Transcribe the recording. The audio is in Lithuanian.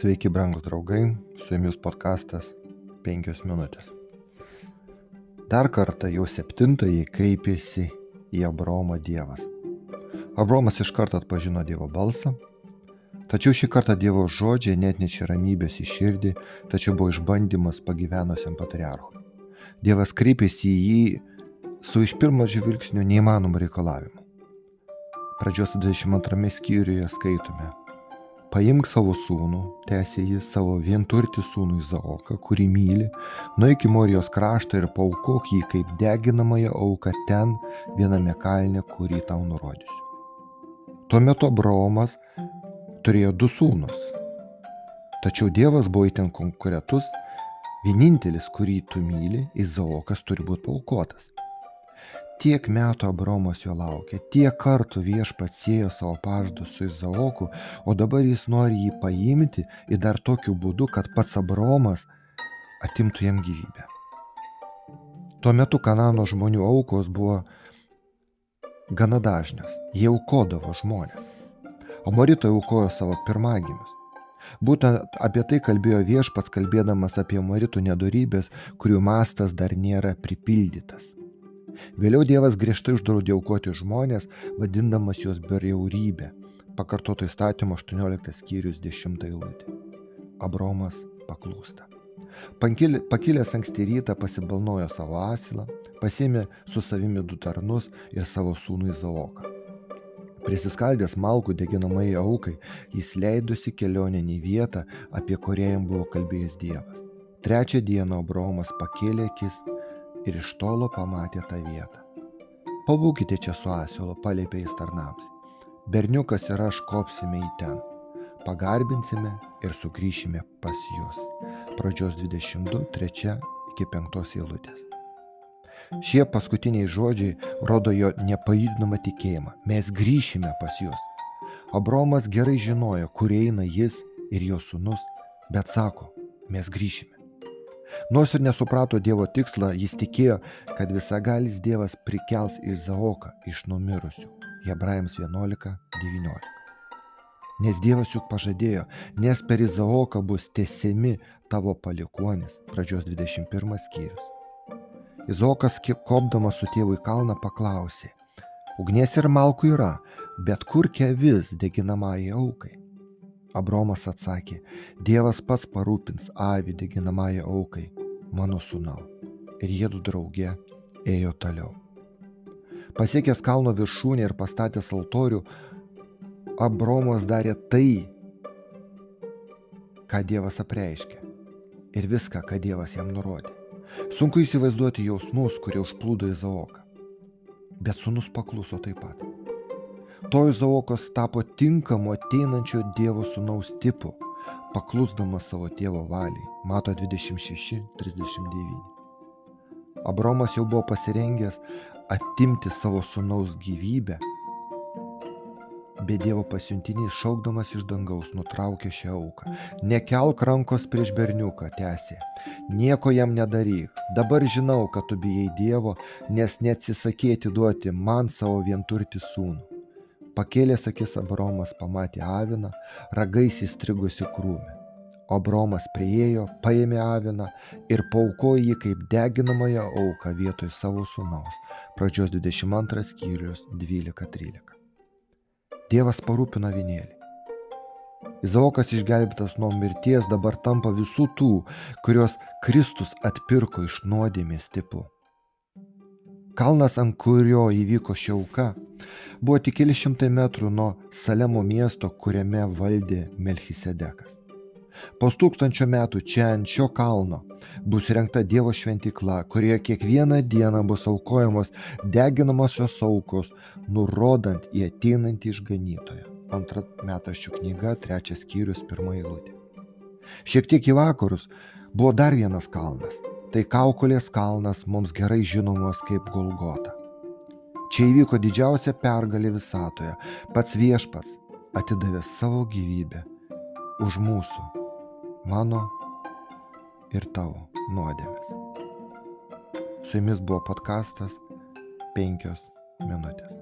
Sveiki, brangūs draugai, su jumis podkastas 5 minutės. Dar kartą jau septintąjį kreipėsi į Abromą Dievas. Abromas iš karto atpažino Dievo balsą, tačiau šį kartą Dievo žodžiai net nešė ramybės į širdį, tačiau buvo išbandymas pagyvenusiam patriarchui. Dievas kreipėsi į jį su iš pirmo žvilgsnio neįmanomu reikalavimu. Pradžios 22 skyriuje skaitome Paimk savo sūnų, tęsė jis savo vienturtį sūnų Izaoką, kurį myli, nueik į Morijos kraštą ir paukok jį kaip deginamąją auką ten viename kalne, kurį tau nurodysiu. Tuo metu Abraomas turėjo du sūnus. Tačiau Dievas buvo įten konkretus, vienintelis, kurį tu myli, Izaokas turi būti paukotas. Tiek metų Abromas jo laukė, tiek kartų viešpats sėjo savo pažadus su Izaoku, o dabar jis nori jį paimti ir dar tokiu būdu, kad pats Abromas atimtų jam gyvybę. Tuo metu Kanano žmonių aukos buvo gana dažnios. Jie aukodavo žmonės. Amoritai aukojo savo pirmagimius. Būtent apie tai kalbėjo viešpats, kalbėdamas apie amoritų nedorybės, kurių mastas dar nėra pripildytas. Vėliau Dievas griežtai uždraudė aukoti žmonės, vadindamas juos berjaurybė. Pakartoto įstatymo 18 skyrius 10 eilutė. Abromas paklūsta. Pakilęs anksti rytą pasibalnojo savo asilą, pasėmė su savimi du tarnus ir savo sūnų Izaoką. Prisiskaldęs malkų deginamai aukai, jis leidosi kelionę į vietą, apie kurią jam buvo kalbėjęs Dievas. Trečią dieną Abromas pakėlė akis ir iš tolo pamatė tą vietą. Pabūkite čia su asilu, paliepė jis tarnams. Berniukas ir aš kopsime į ten. Pagarbinsime ir sugrįšime pas jūs. Pradžios 22, 3 iki 5 eilutės. Šie paskutiniai žodžiai rodo jo nepajudinamą tikėjimą. Mes grįšime pas jūs. Abromas gerai žinojo, kur eina jis ir jo sunus, bet sako, mes grįšime. Nors ir nesuprato Dievo tikslą, jis tikėjo, kad visagalis Dievas prikels Izaoką iš numirusių. Hebrajams 11.19. Nes Dievas juk pažadėjo, nes per Izaoką bus tesiami tavo palikonis. Pradžios 21 skyrius. Izaokas, kopdamas su tėvu į kalną, paklausė. Ugnies ir malkų yra, bet kur kevis deginamai aukai? Abromas atsakė, Dievas pats parūpins avį deginamąją aukai, mano sūnau. Ir jie du draugė ėjo toliau. Pasiekęs kalno viršūnę ir pastatęs altorių, Abromas darė tai, ką Dievas apreiškė. Ir viską, ką Dievas jam nurodė. Sunku įsivaizduoti jausmus, kurie užplūdo Izaoką. Bet sunus pakluso taip pat. To Izaokas tapo tinkamu ateinančio Dievo sūnaus tipu, paklusdamas savo tėvo valiai. Mato 26-39. Abromas jau buvo pasirengęs atimti savo sūnaus gyvybę, bet Dievo pasiuntinys šaukdamas iš dangaus nutraukė šią auką. Nekelk rankos prieš berniuką, tęsė. Nieko jam nedaryk. Dabar žinau, kad tu bijai Dievo, nes neatsisakėti duoti man savo vienturtį sūnų. Pakėlęs akis Abromas pamatė aviną, ragais įstrigusi krūmį. Abromas priejo, paėmė aviną ir paukojo jį kaip deginamąją auką vietoj savo sūnaus. Pradžios 22 skyrius 12-13. Dievas parūpino vinėlį. Izaokas išgelbėtas nuo mirties dabar tampa visų tų, kuriuos Kristus atpirko iš nuodėmės tipų. Kalnas, ant kurio įvyko šiauka, buvo tik keli šimtai metrų nuo Salemo miesto, kuriame valdė Melchisedekas. Po tūkstančio metų čia ant šio kalno bus rengta Dievo šventykla, kurioje kiekvieną dieną bus aukojamos deginamosios aukos, nurodant į ateinantį išganytoją. Antra metraščių knyga, trečias skyrius, pirmą eilutę. Šiek tiek į vakarus buvo dar vienas kalnas. Tai Kaukolės kalnas mums gerai žinomas kaip Golgota. Čia įvyko didžiausia pergalė visatoje. Pats viešpats atidavė savo gyvybę už mūsų, mano ir tavo nuodėmės. Su jumis buvo podkastas 5 minutės.